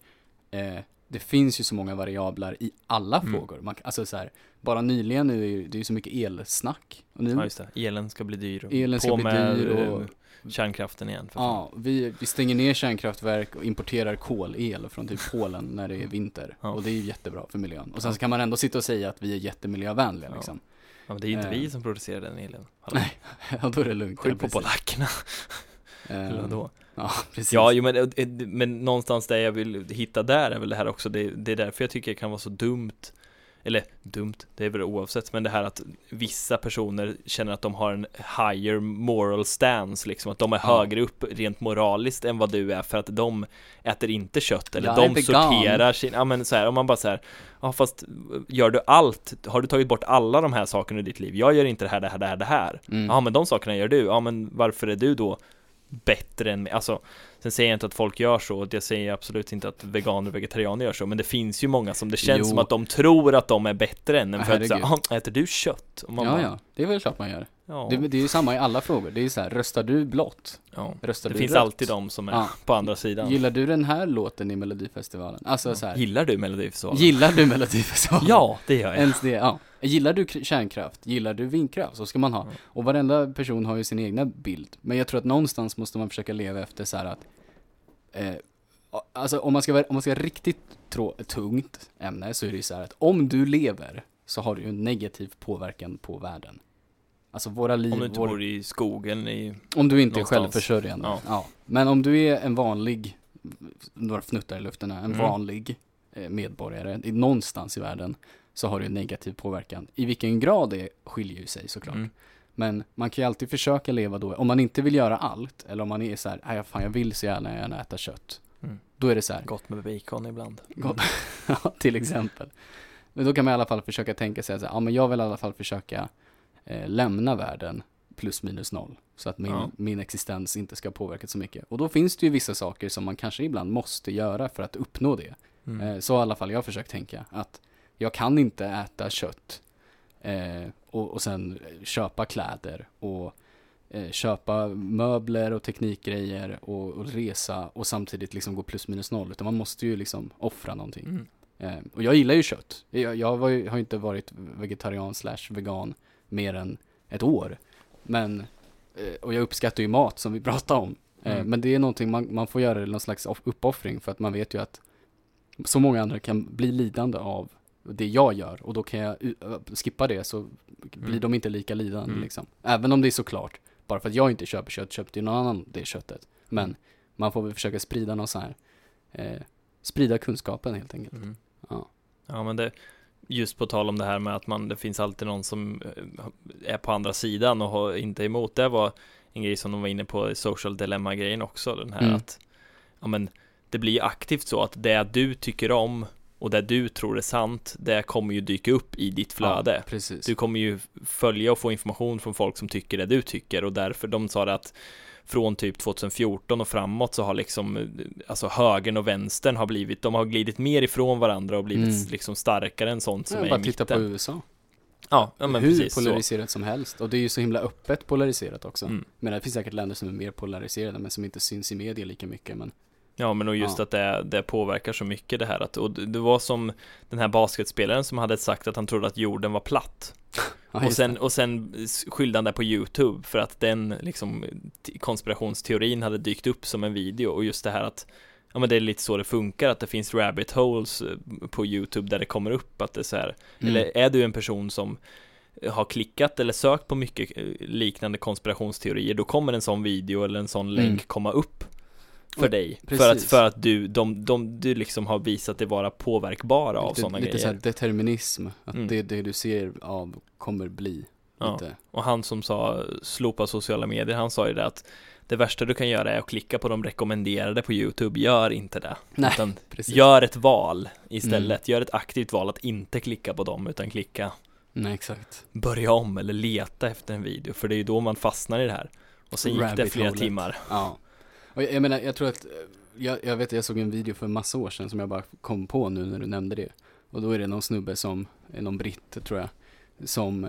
eh, det finns ju så många variabler i alla Mm. frågor. Man, alltså så här, bara nyligen nu är ju, det är ju så mycket elsnack. Och nu, Ja just det, elen ska bli dyr och Elen ska på bli dyr och- eh, kärnkraften igen för fan. ja, vi, vi stänger ner kärnkraftverk och importerar kolel från typ Polen när det är vinter. Ja. Och det är ju jättebra för miljön. Och sen så kan man ändå sitta och säga att vi är jättemiljövänliga liksom. Ja, men det är ju inte Eh. vi som producerar den elen. Hallå. Nej, Ja, då är det lugnt. Skyll Ja, på polackerna. Eh, Eller då. Ja, precis. Ja, jo, men, eh, men någonstans där jag vill hitta där är väl det här också, det, det är därför jag tycker det kan vara så dumt eller dumt, det är väl oavsett, men det här att vissa personer känner att de har en higher moral stance, liksom att de är Ja. högre upp rent moraliskt än vad du är för att de äter inte kött eller Jag de sorterar sin, ja men så här, om man bara så här, ja fast gör du allt, har du tagit bort alla de här sakerna i ditt liv? Jag gör inte det här, det här, det här, det här. Mm. Ja men de sakerna gör du, ja men varför är du då bättre än mig? Alltså, sen säger jag inte att folk gör så, och jag säger absolut inte att veganer och vegetarianer gör så, men det finns ju många som det känns Jo. som att de tror att de är bättre än en för att säga, Herregud. "Ah, äter du kött? Ja, bara, ja, det är väl klart man gör. ja, Det, det är ju samma i alla frågor. Det är ju så här, röstar du blått? ja. Röstar Det du finns rött? alltid de som är Ja. på andra sidan. Gillar du den här låten i Melodifestivalen? Alltså så här, Gillar du Melodifestivalen? gillar du Melodifestivalen? Ja, det gör jag. Ens det, ja. Gillar du kärnkraft? Gillar du vindkraft? Så ska man ha. Ja. Och varenda person har ju sin egna bild. Men jag tror att någonstans måste man försöka leva efter så här att eh, Alltså om man ska vara, om man ska vara riktigt trå, tungt ämne så är det ju så här att om du lever så har du ju en negativ påverkan på världen. Alltså våra liv, Om du inte vår, bor i skogen i... om du inte är någonstans. självförsörjande. Ja. Ja. Men om du är en vanlig, några fnuttar i luften en Mm. vanlig eh, medborgare i, någonstans i världen så har du en negativ påverkan. I vilken grad det skiljer ju sig såklart. Mm. Men man kan ju alltid försöka leva då, om man inte vill göra allt, eller om man är så här, "Nej, fan jag vill så gärna, gärna äta kött. Mm. Då är det så här, Gott med bacon ibland. Gott. ja, till exempel. Men då kan man i alla fall försöka tänka sig att ja men jag vill i alla fall försöka eh, lämna världen plus minus noll. Så att min, Ja. min existens inte ska påverkas så mycket. Och då finns det ju vissa saker som man kanske ibland måste göra för att uppnå det. Mm. Eh, så i alla fall jag försökt tänka att jag kan inte äta kött eh, och, och sen köpa kläder och eh, köpa möbler och teknikgrejer och, och resa och samtidigt liksom gå plus minus noll. Utan man måste ju liksom offra någonting. Mm. Eh, och jag gillar ju kött. Jag, jag ju, har ju inte varit vegetarian slash vegan mer än ett år. Men, eh, och jag uppskattar ju mat som vi pratade om. Eh, Mm. Men det är någonting man, man får göra någon slags off- uppoffring för att man vet ju att så många andra kan bli lidande av det jag gör och då kan jag skippa det så blir Mm. de inte lika lidande Mm. liksom. Även om det är såklart, bara för att jag inte köper kött köpte ju någon annan det köttet. Men Mm. man får väl försöka sprida någon så här, eh, sprida kunskapen helt enkelt. Mm. Ja. Ja men det, just på tal om det här med att man, det finns alltid någon som eh, är på andra sidan och har, inte är emot det var en grej som de var inne på social dilemma grejen också, den här Mm. att, ja men det blir ju aktivt så att det du tycker om och det du tror är sant, det kommer ju dyka upp i ditt flöde. Ja. Du kommer ju följa och få information från folk som tycker det du tycker och därför de sa det att från typ 2014 och framåt så har liksom alltså högern och vänstern har blivit, de har glidit mer ifrån varandra och blivit Mm. liksom starkare än sånt som Ja, är bara i titta mitten. på USA. Ja, ja men Hur precis så. polariserat som helst. Och det är ju så himla öppet polariserat också. Mm. Men det finns säkert länder som är mer polariserade men som inte syns i media lika mycket. Men Ja men och just Ja. att det, det påverkar så mycket det här att, och det var som den här basketspelaren som hade sagt att han trodde att jorden var platt Ja, och sen, och sen skyllde han det på YouTube för att den liksom konspirationsteorin hade dykt upp som en video och just det här att Ja men det är lite så det funkar, att det finns rabbit holes eh, på YouTube där det kommer upp att det är så här Mm. Eller är du en person som har klickat eller sökt på mycket eh, liknande konspirationsteorier, då kommer en sån video eller en sån länk Mm. komma upp för dig. För att, precis. för att du, de, de, du liksom har visat dig vara påverkbara av lite, sådana lite grejer. så här determinism, att Mm. det, det du ser av kommer bli Ja. lite. Och han som sa slopa sociala medier, han sa ju det att det värsta du kan göra är att klicka på de rekommenderade på YouTube, gör inte det. Nej, Utan Precis. gör ett val istället, Mm. gör ett aktivt val att inte klicka på dem, utan klicka Nej, exakt. börja om eller leta efter en video, för det är ju då man fastnar i det här. Och sen gick det Rabbit flera holet. timmar. Ja. Och jag, jag menar, jag tror att, eh, jag, jag vet, jag såg en video för en massa år sedan som jag bara kom på nu när du nämnde det. Och då är det någon snubbe som, är någon britt tror jag, som,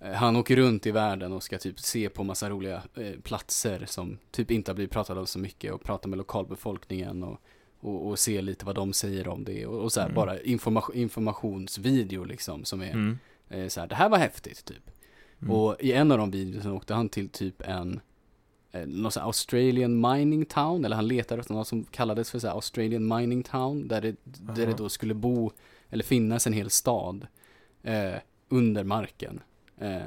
eh, han åker runt i världen och ska typ se på massa roliga eh, platser som typ inte har blivit pratade om så mycket och prata med lokalbefolkningen och, och, och se lite vad de säger om det och, och så här, Mm. bara information, informationsvideo liksom som är Mm. eh, så här, det här var häftigt typ. Mm. Och i en av de videorna åkte han till typ en eh, någon sån Australian mining town, eller han letade efter något som kallades för så Australian mining town, där det, där Aha. det då skulle bo, eller finnas en hel stad eh, under marken. Eh,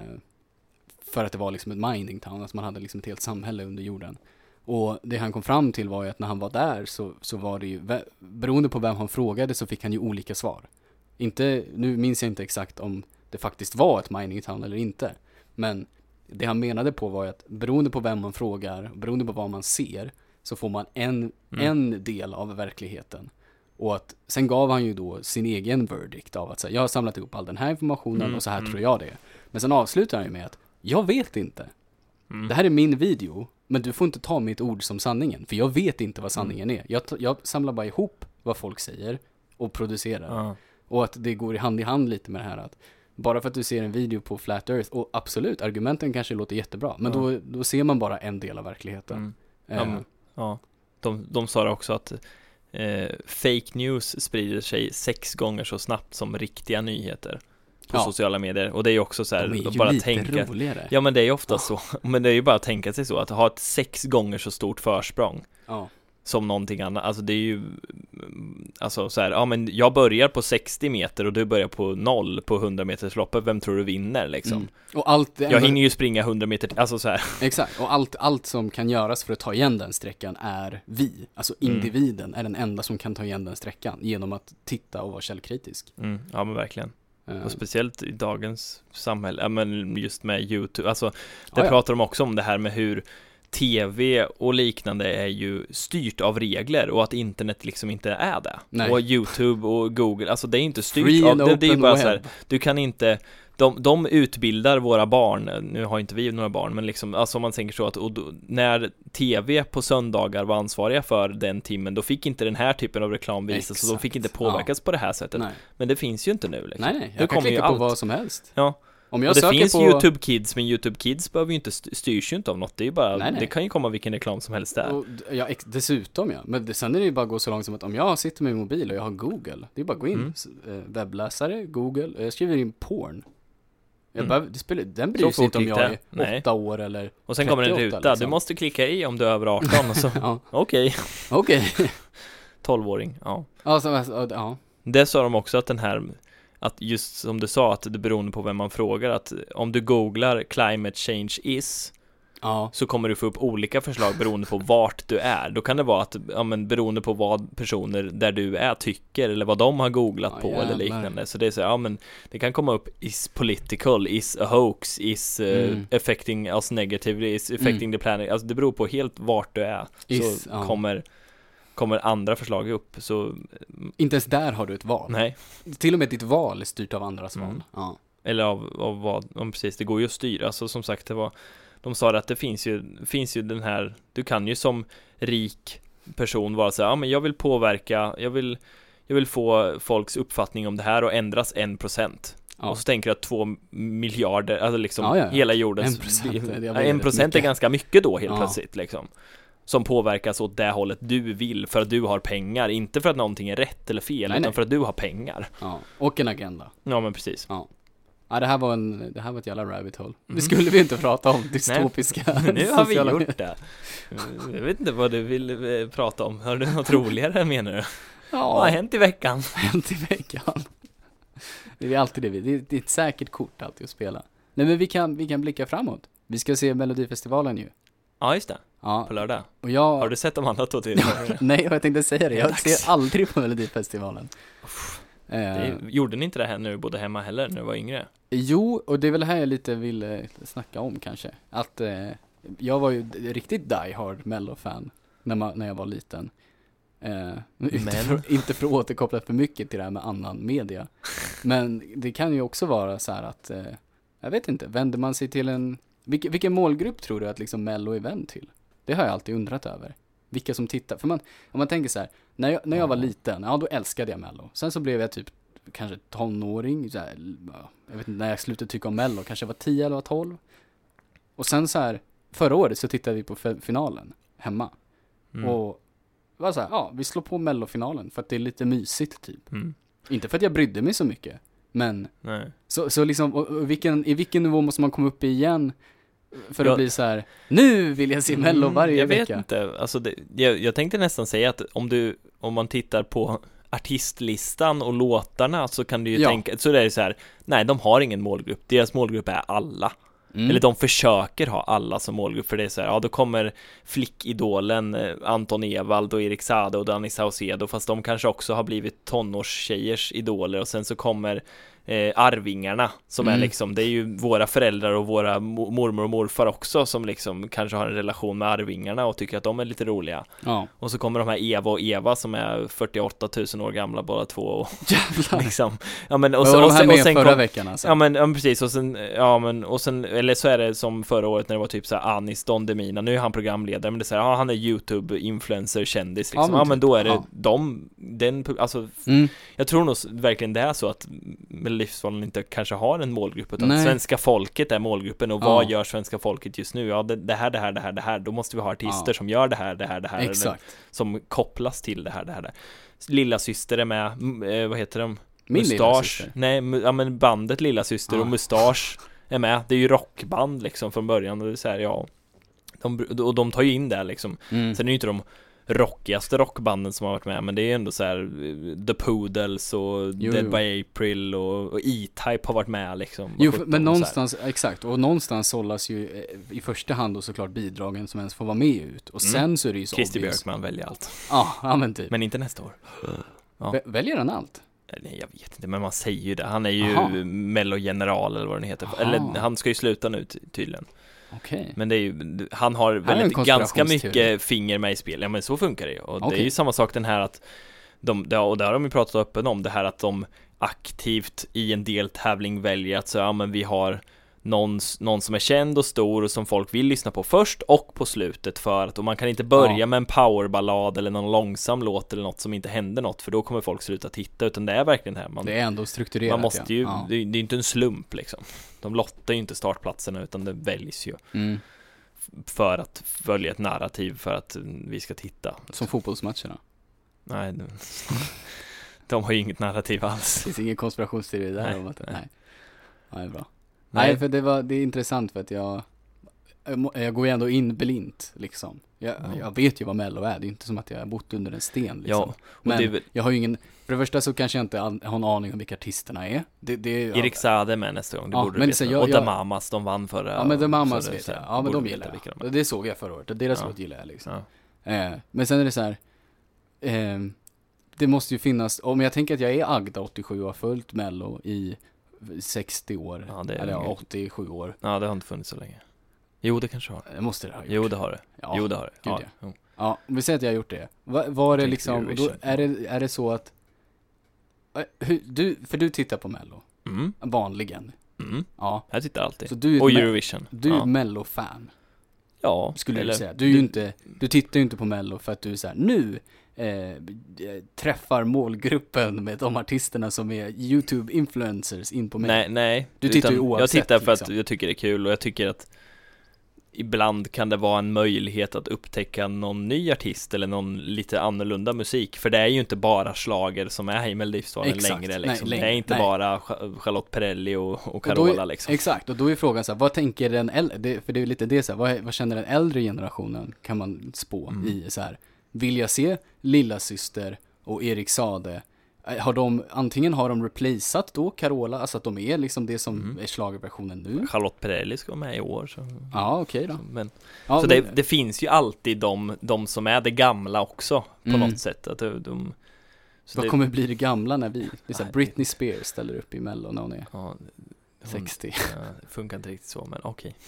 för att det var liksom ett mining town, att man hade liksom ett helt samhälle under jorden. Och det han kom fram till var ju att när han var där så, så var det ju, beroende på vem han frågade så fick han ju olika svar. Inte, nu minns jag inte exakt om det faktiskt var ett mining town eller inte. Men det han menade på var att beroende på vem man frågar, beroende på vad man ser, så får man en, Mm. en del av verkligheten. Och att sen gav han ju då sin egen verdict av att säga, jag har samlat ihop all den här informationen Mm, och så här mm. tror jag det. Men sen avslutar han ju med att, jag vet inte. Mm. Det här är min video, men du får inte ta mitt ord som sanningen, för jag vet inte vad sanningen är. Jag, jag samlar bara ihop vad folk säger och producerar. Ja. Och att det går i hand i hand lite med det här att bara för att du ser en video på Flat Earth, och absolut, argumenten kanske låter jättebra, men Ja. då, då ser man bara en del av verkligheten. Mm. Eh, Ja, men- Ja, de, de sa det också att eh, fake news sprider sig sex gånger så snabbt som riktiga nyheter på Ja. sociala medier och det är ju också så här, de är ju bara lite tänka roligare. Ja men det är ju ofta Ja. så, men det är ju bara att tänka sig så, att ha ett sex gånger så stort försprång Ja. Som någonting annat, alltså det är ju mm, Alltså så här, ja men jag börjar på 60 meter och du börjar på noll på 100 meters loppet, vem tror du vinner liksom? Mm. Och allt, Jag hinner ju springa 100 meter, alltså så här. Exakt, och allt, allt som kan göras för att ta igen den sträckan är vi. Alltså Mm. individen är den enda som kan ta igen den sträckan genom att titta och vara källkritisk. Mm, ja men verkligen. Eh, Och speciellt i dagens samhälle, ja men just med YouTube, alltså där ja. pratar de också om det här med hur TV och liknande är ju styrt av regler och att internet liksom inte är det. Nej. Och YouTube och Google, alltså det är inte styrt Free av, det, det är bara web. så här, du kan inte de, de utbildar våra barn, nu har inte vi några barn, men liksom, alltså om man tänker så att då, när TV på söndagar var ansvariga för den timmen, då fick inte den här typen av reklam visas, och de Exakt. fick inte påverkas på det här sättet. Nej, Men det finns ju inte nu liksom. nej, nej. Nu jag kan kommer ju klicka på allt. vad som helst. Ja, Om jag och det söker finns på... YouTube Kids, men YouTube Kids behöver ju inte, st- styrs ju inte av något, det är ju bara, Nej, nej. det kan ju komma vilken reklam som helst där. Och, ja, dessutom ja. Men det, sen är det ju bara att gå så långt som att om jag sitter med min mobil och jag har Google, det är bara att gå in, Mm. eh, webbläsare, Google, och jag skriver in porn. Jag Mm. behöver, det spelar, den bryr sig inte om jag är. Nej. åtta år eller, Och sen kommer en 38 ruta, du liksom. måste klicka i om du är över 18 och så, okej, okej. 12-åring, ja. Alltså, alltså, ja. Det sa de också att den här, att just som du sa, att det beroende på vem man frågar, att om du googlar climate change is, Ja, så kommer du få upp olika förslag beroende på vart du är. Då kan det vara att, ja men beroende på vad personer där du är tycker eller vad de har googlat Ja, på eller jävlar. liknande. Så det är så, ja men det kan komma upp is political, is a hoax, is uh, Mm. affecting us negatively, is affecting the planet. Alltså det beror på helt vart du är. Is, så ja. kommer, kommer andra förslag upp. Så inte ens där har du ett val. nej, Till och med ditt val är styrt av andras Mm. val. Ja. eller av, av vad, om precis, det går ju att styra. Alltså som sagt, det var, de sa att det finns ju, finns ju den här, du kan ju som rik person vara så här, ja men jag vill påverka, jag vill, jag vill få folks uppfattning om det här och ändras en procent. Ja. Och så tänker du att två miljarder, alltså liksom Ja, ja, hela jordens En procent, jag en procent är ganska mycket då helt plötsligt liksom. Som påverkas åt det hållet du vill för att du har pengar, inte för att någonting är rätt eller fel, Nej, utan nej. för att du har pengar. Ja, och en agenda. Ja men precis. Ja, det här var en, det här var ett jävla rabbit hole. Mm. Det skulle vi inte prata om, dystopiska Nu har vi gjort medier. det. Jag vet inte vad du vill eh, prata om. Har du något roligare menar du? Vad har Ja, hänt i veckan? hänt i veckan. Det är alltid det vi, det är, det är ett säkert kort alltid att spela. Nej men vi kan, vi kan blicka framåt. Vi ska se Melodifestivalen ju. Ja just det, på Ja, lördag. och jag... Har du sett de andra två till? Nej, och jag tänkte säga det, jag Dags. ser aldrig på Melodifestivalen. Eh, Det, gjorde ni inte det här när du bodde hemma heller, när du var yngre? Jo, och det är väl här jag lite vill eh, snacka om kanske. Att eh, jag var ju riktigt die hard mello-fan när, man, när jag var liten. Eh, inte, Men? för, inte för att återkoppla för mycket till det här med annan media. Men det kan ju också vara så här att, eh, jag vet inte, vänder man sig till en, vilken, vilken målgrupp tror du att liksom mello är vänd till? Det har jag alltid undrat över. Vilka som tittar, för man, om man tänker så här, när jag, när jag var liten, ja då älskade jag mello. Sen så blev jag typ kanske tonåring, så här, ja, jag vet inte när jag slutade tycka om mello, kanske jag var 10 eller var 12. Och sen så här, förra året så tittade vi på finalen hemma. Mm. Och var så här, ja, vi slår på mellofinalen för att det är lite mysigt typ. Mm. Inte för att jag brydde mig så mycket, men Nej. så, så liksom, och, och vilken, i vilken nivå måste man komma upp i igen? För att Jag- bli så här, nu vill jag se mello Mm, varje jag vecka. vet inte, alltså det, jag, jag tänkte nästan säga att om du, om man tittar på artistlistan och låtarna så kan du ju Ja. tänka, så är det så här, nej de har ingen målgrupp, deras målgrupp är alla. Mm. Eller de försöker ha alla som målgrupp för det är så här, ja då kommer flickidolen eh, Anton Ewald och Erik Saade och Danny Saucedo fast de kanske också har blivit tonårstjejers idoler och sen så kommer eh, Arvingarna som är Mm. liksom, det är ju våra föräldrar och våra mo- mormor och morfar också som liksom kanske har en relation med Arvingarna och tycker att de är lite roliga. Ja, Och så kommer de här Eva och Eva som är 48 000 år gamla båda två och jävlar. liksom, ja men och, Och, så, var och här sen, och sen förra kom, veckan alltså? Ja men, ja men precis, och sen, ja men, och sen, eller så är det som förra året när det var typ såhär Anis Don Demina, nu är han programledare, men det är såhär, ja han är YouTube-influencer, kändis liksom, Ja, ja men men, typ, då är det ja. de, den, alltså, Mm. jag tror nog verkligen det är så att Melodifestivalen inte kanske har en målgrupp, utan Nej. svenska folket är målgruppen, och Ja. vad gör svenska folket just nu? Ja, det, det här, det här, det här, det här, då måste vi ha artister Ja. som gör det här, det här, det här, eller Exakt. som kopplas till det här, det här, det. Lilla syster är med, eh, vad heter de? Min Mustasch. Nej, ja men bandet Lilla Syster Ja. och Mustasch är med. Det är ju rockband liksom från början och det är så här, ja. De, och de tar ju in det liksom. Mm. Sen är ju inte de rockigaste rockbanden som har varit med, men det är ändå så här eh, The Poodles och Jo, Dead jo. by April och, och E-Type har varit med liksom. Jo, Och för, 17 men någonstans, exakt, och någonstans sållas ju eh, i första hand då såklart bidragen som ens får vara med ut. Och Mm. sen så är det ju så Christer. Björkman väljer allt. Ja, ja men typ. Men inte nästa år. ja. Vä- Väljer han allt? Eh, Nej, jag vet inte, men man säger ju det. Han är ju mellogeneral eller vad den heter. Aha. Eller han ska ju sluta nu ty- tydligen. Okej. Men det är ju, han har väldigt, ganska mycket finger med i spel, ja men så funkar det ju. Och det är ju samma sak den här att de, det- och där har de ju pratat öppen om, det här att de aktivt i en deltävling väljer att säga, ja men vi har någon, någon som är känd och stor och som folk vill lyssna på först och på slutet för att, och man kan inte börja Ja. med en powerballad eller någon långsam låt eller något som inte händer något, för då kommer folk sluta titta, utan det är verkligen det här, man, Det är ändå strukturerat man måste ju, ja. det, är- är inte en slump liksom. De lottar ju inte startplatserna utan det väljs ju. Mm. för att följa ett narrativ för att vi ska titta. Som fotbollsmatcherna. Nej, de, de har ju inget narrativ alls. Det finns ingen konspirationsteori där Nej, om att, nej. nej. Ja, det är bra. Nej, för det var, det är intressant för att jag, jag går ju ändå in blint liksom. Jag, Ja. jag vet ju vad mello är, det är inte som att jag har bott under en sten liksom. Ja, och Men väl, jag har ju ingen, för det första så kanske jag inte har en aning om vilka artisterna är. Det, det är Erik Saade med nästa gång, det Ja, borde men du veta. jag- och jag- Damamas, de vann förra Ja men Mamas så det- vet jag, ja men de gillar jag. de. Det såg jag förra året, deras Ja. låt gillar jag liksom. Ja. Eh, men sen är det så här, eh, det måste ju finnas, om jag tänker att jag är Agda 87 och har följt mello i 60 år, Ja, det är eller ja, länge. 87 år, ja, det har inte funnits så länge. Jo, det kanske har. det måste det ha gjort. Jo, det har det. ja. Jo, det har det. gud, Ja, ja. Ja, vi säger att jag har gjort det. Va, var det liksom, då är det, är det så att, eh, hur, du, för du tittar på mello, Mm, vanligen. mm. Ja. Jag tittar alltid. Så du är Och Eurovision. Du är ja. mello-fan, ja, skulle eller- du säga. Du är ju inte, du tittar ju inte på mello för att du är såhär, nu eh, träffar målgruppen med de artisterna som är YouTube-influencers in på mig. Nej, nej. Du tittar ju Jag oavsett, tittar för att liksom. jag tycker det är kul och jag tycker att ibland kan det vara en möjlighet att upptäcka någon ny artist eller någon lite annorlunda musik. För det är ju inte bara slager som är i Melodifestivalen längre Nej, liksom. längre. Det är inte Nej. bara Ch- Charlotte Perrelli och, och Och då är- Carola liksom. Exakt, och då är frågan så här, vad tänker den äldre, för det är lite det så här, vad, vad känner den äldre generationen, kan man spå Mm. i så här, vill jag se Lilla Syster och Erik Sade, Eh, har de, antingen har de replaceat då Carola, alltså att de är liksom det som Mm. är schlagerversionen nu? Charlotte Perrelli ska vara med i år. Så, Ja, okej då. men, Ja, så men- det, det finns ju alltid de, de som är det gamla också på Mm. något sätt. Att de, de, så vad det- kommer bli det gamla när vi, det är så här, Britney Spears ställer upp i mello när hon är Ja, hon, 60. ja, funkar inte riktigt så, men okej. Vad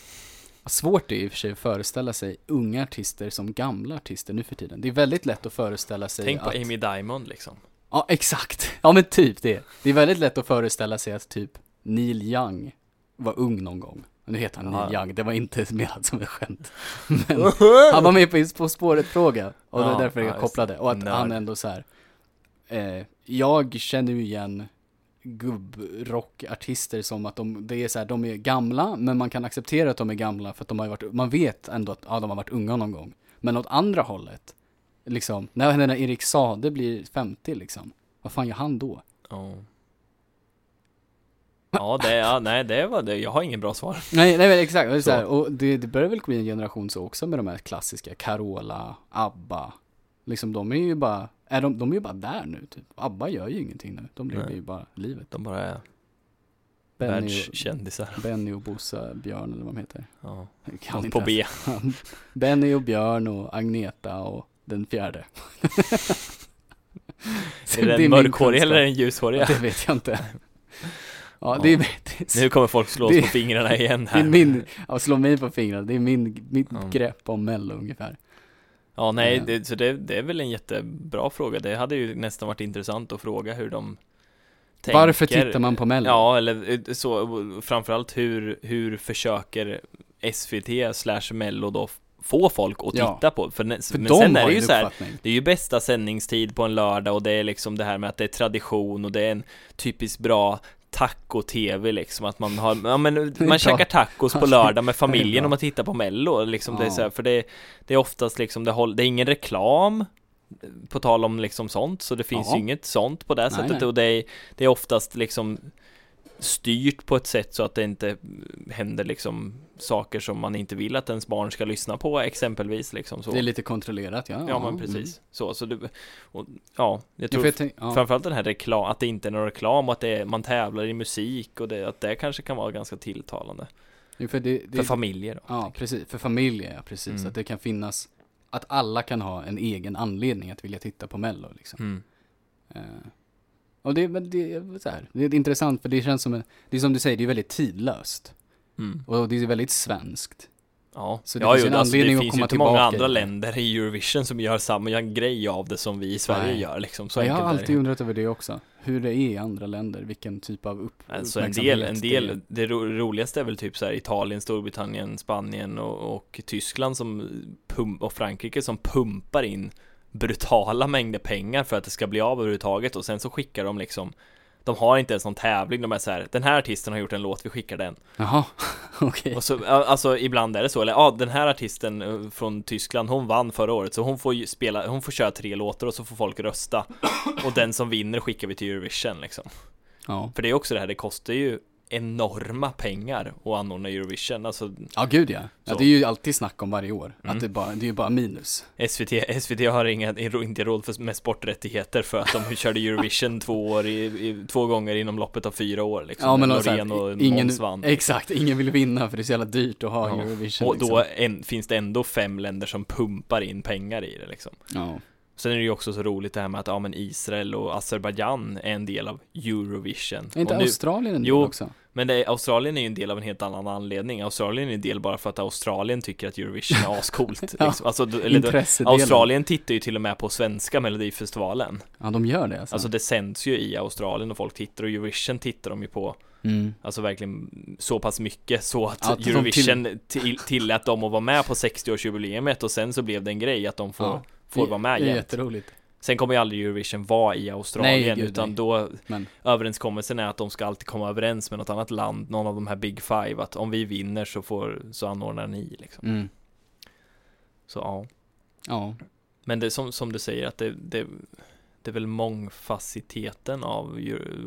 Svårt är i och för sig att föreställa sig unga artister som gamla artister nu för tiden. Det är väldigt lätt att föreställa sig Tänk på att... Amy Diamond liksom. Ja, exakt. Ja, men typ det. Det är väldigt lätt att föreställa sig att typ Neil Young var ung någon gång. Nu heter han Ja. Neil Young, det var inte menat som ett skämt. Men han var med på På spåret-fråga och det Ja, är därför ja, jag kopplade. Och att han ändå så här. Eh, jag känner ju igen gubbrockartister som att de, det är så här, de är gamla, men man kan acceptera att de är gamla för att de har varit, man vet ändå att ja, de har varit unga någon gång. Men åt andra hållet, liksom, när, när Erik Sade blir 50 liksom, vad fan gör han då? Ja. Ja, det, ja, nej, det var det. Jag har ingen bra svar. Nej, nej men exakt, det är Så. här, och det, det börjar väl bli en generation så också med de här klassiska, Carola, ABBA. Liksom de är ju bara, är de, de är ju bara där nu typ. ABBA gör ju ingenting nu, de lever Nej. ju bara livet. De bara är Benny och, världskändisar. Benny och Bossa Björn eller vad de heter. Ja. Jag kan Något inte på ens. B. Benny och Björn och Agneta och den fjärde. Är det min en mörkhårig kunskap. eller en ljushårig? Ja, det vet jag inte. Ja, det är, det är, Nu kommer folk slå oss Det- på fingrarna igen det är här. min, ja, slå mig på fingrarna, det är min, mitt Ja. grepp om Mello ungefär. Ja, nej, Ja. det, så det, det är väl en jättebra fråga. Det hade ju nästan varit intressant att fråga hur de tänker. Varför tittar man på Mello? Ja, eller eh, så, framförallt hur, hur försöker SVT slash Mello då få folk att Ja. titta på? För, För men sen är det ju så här, det är ju bästa sändningstid på en lördag och det är liksom det här med att det är tradition och det är en typiskt bra taco-tv liksom, att man har, ja men man käkar tacos på lördag med familjen och man tittar på mello liksom, det är Ja. så här, för det, det är oftast liksom, det, håll, det är ingen reklam på tal om liksom sånt, så det finns Ja. ju inget sånt på det Nej, sättet nej. och det är, det är oftast liksom styrt på ett sätt så att det inte händer liksom saker som man inte vill att ens barn ska lyssna på exempelvis liksom så. Det är lite kontrollerat, ja. Ja men mm. precis, så, så det, och, ja, jag Ja, tror jag tänk, ja. framförallt den här reklam, att det inte är någon reklam och att det är, man tävlar i musik och det, att det kanske kan vara ganska tilltalande Jo, för, det, det, för familjer då. Ja, precis. För familjer, ja, precis. Mm. Att det kan finnas, att alla kan ha en egen anledning att vilja titta på Mello liksom. Mm. Eh, och det, det, är så här, det är intressant för det känns som en, det är som du säger, det är väldigt tidlöst. Mm. Och det är väldigt svenskt. Ja, Så det ja finns jo, en alltså, anledning det att finns ju inte många tillbaka andra i det. länder i Eurovision som gör samma grej av det som vi i Sverige Nej. gör liksom, så jag har alltid undrat över det också. Hur det är i andra länder, vilken typ av upp, Alltså en del, en del, det ro, roligaste är väl typ så här Italien, Storbritannien, Spanien och, och Tyskland som pum, och Frankrike som pumpar in brutala mängder pengar för att det ska bli av överhuvudtaget och sen så skickar de liksom de har inte ens någon tävling, de är så här, den här artisten har gjort en låt, vi skickar den. Jaha, okej. Och så, ja, alltså ibland är det så, eller ja, den här artisten eh, från Tyskland, hon vann förra året, så hon får spela, hon får köra tre låtar och så får folk rösta. Och den som vinner skickar vi till Eurovision liksom. Ja. För det är också det här, det kostar ju enorma pengar att anordna Eurovision. Alltså ja, gud ja. ja. Det är ju alltid snack om varje år. Mm. Att det, bara, det är ju bara minus. SVT, SVT har inga, inte råd för, med sporträttigheter för att de körde Eurovision två, år i, i, två gånger inom loppet av fyra år liksom. Ja men alltså, Loreen och ingen, Måns vann. exakt, ingen vill vinna för det är så jävla dyrt att ha Ja. Eurovision Och då liksom. en, finns det ändå fem länder som pumpar in pengar i det liksom. Ja. Sen är det ju också så roligt det här med att ja, men Israel och Azerbajdzjan är en del av Eurovision. Är inte nu, Australien en del Jo. också? men det Australien är ju en del av en helt annan anledning. Australien är en del bara för att Australien tycker att Eurovision är ascoolt. Ja. liksom. alltså, eller. Australien tittar ju till och med på svenska melodifestivalen. Ja, de gör det alltså. Alltså det sänds ju i Australien och folk tittar och Eurovision tittar de ju på mm. Alltså verkligen så pass mycket så att Att Eurovision till, tillät dem att vara med på 60-årsjubileumet och sen så blev det en grej att de får, Ja. Får vara med jämt. jätteroligt. Sen kommer ju aldrig Eurovision vara i Australien Nej, utan nej. då Men överenskommelsen är att de ska alltid komma överens med något annat land, någon av de här Big Five, att om vi vinner så får, så anordnar ni liksom. mm, Så ja. ja, Men det som, som du säger att det, det, det är väl mångfaciteten av,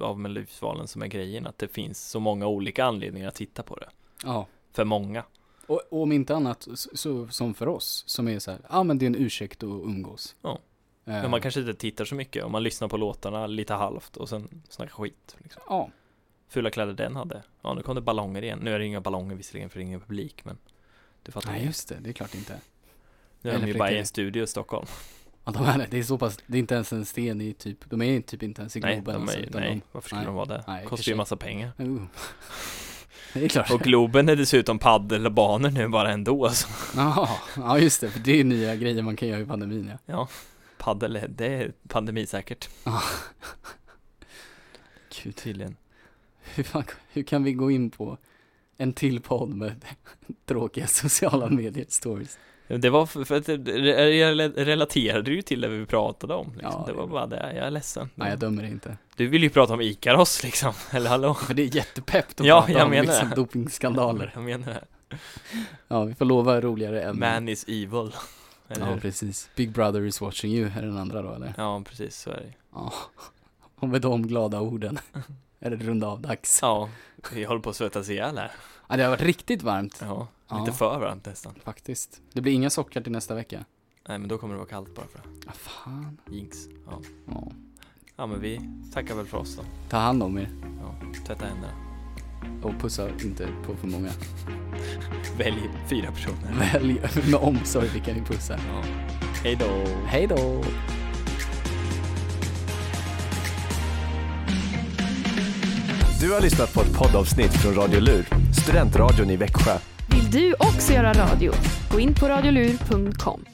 av Melodifestivalen som är grejen, att det finns så många olika anledningar att titta på det. ja. För många. Och, och om inte annat, så, så, som för oss, som är så här, ja men det är en ursäkt att umgås. Ja. Men man kanske inte tittar så mycket, om man lyssnar på låtarna lite halvt och sen snackar skit. Liksom. Ja, Fula kläder den hade. Ja, nu kom det ballonger igen. Nu är det inga ballonger visserligen för det är ingen publik, men du fattar. nej just det, det är klart inte. nu är de ju bara i en studio i Stockholm. Ja, de är det. Det är så pass, det är inte ens en sten i typ, de är typ inte ens i Nej, Globen. de alltså, är, utan nej varför skulle nej. de vara det? Nej, Kostar ju sig. massa pengar. De, uh. Det är klart. Och Globen är dessutom paddelbanor nu bara ändå. Så. Jaha, ja just det, för det är nya grejer man kan göra i pandemin ja. Ja, paddel, det är pandemisäkert Gud, tydligen. hur, fan, hur kan vi gå in på en till podd med tråkiga sociala medier stories? Det var för, för att jag relaterade ju till det vi pratade om. Liksom. Ja, det det var bara det, jag är ledsen. Nej, jag dömer inte. Du vill ju prata om Ikaros liksom, eller hallå? För det är jättepeppt att Ja, prata jag om menar liksom det. dopingskandaler. Jag menar det. Ja, vi får lova roligare än... Man is evil. Eller Ja, hur? previs. Big Brother is watching you är den andra då, eller? Ja, precis så är det. Ja. Och med de glada orden är det runda av dags. Ja, vi håller på att svettas ihjäl här. Ja, det har varit riktigt varmt. Ja, Ja. lite för varmt nästan. Faktiskt. Det blir inga sockar till nästa vecka. Nej, men då kommer det vara kallt bara för det. Ja, fan. Jinx. Ja. Ja. ja, men vi tackar väl för oss då. Ta hand om er. Ja, tvätta händerna. Och pussa inte på för många. Välj fyra personer. Välj med omsorg vilka ni pussar. Ja. Hej då. Hej då! Du har lyssnat på ett poddavsnitt från Radio Lur, studentradion i Växjö. Vill du också göra radio? Gå in på radiolur.com.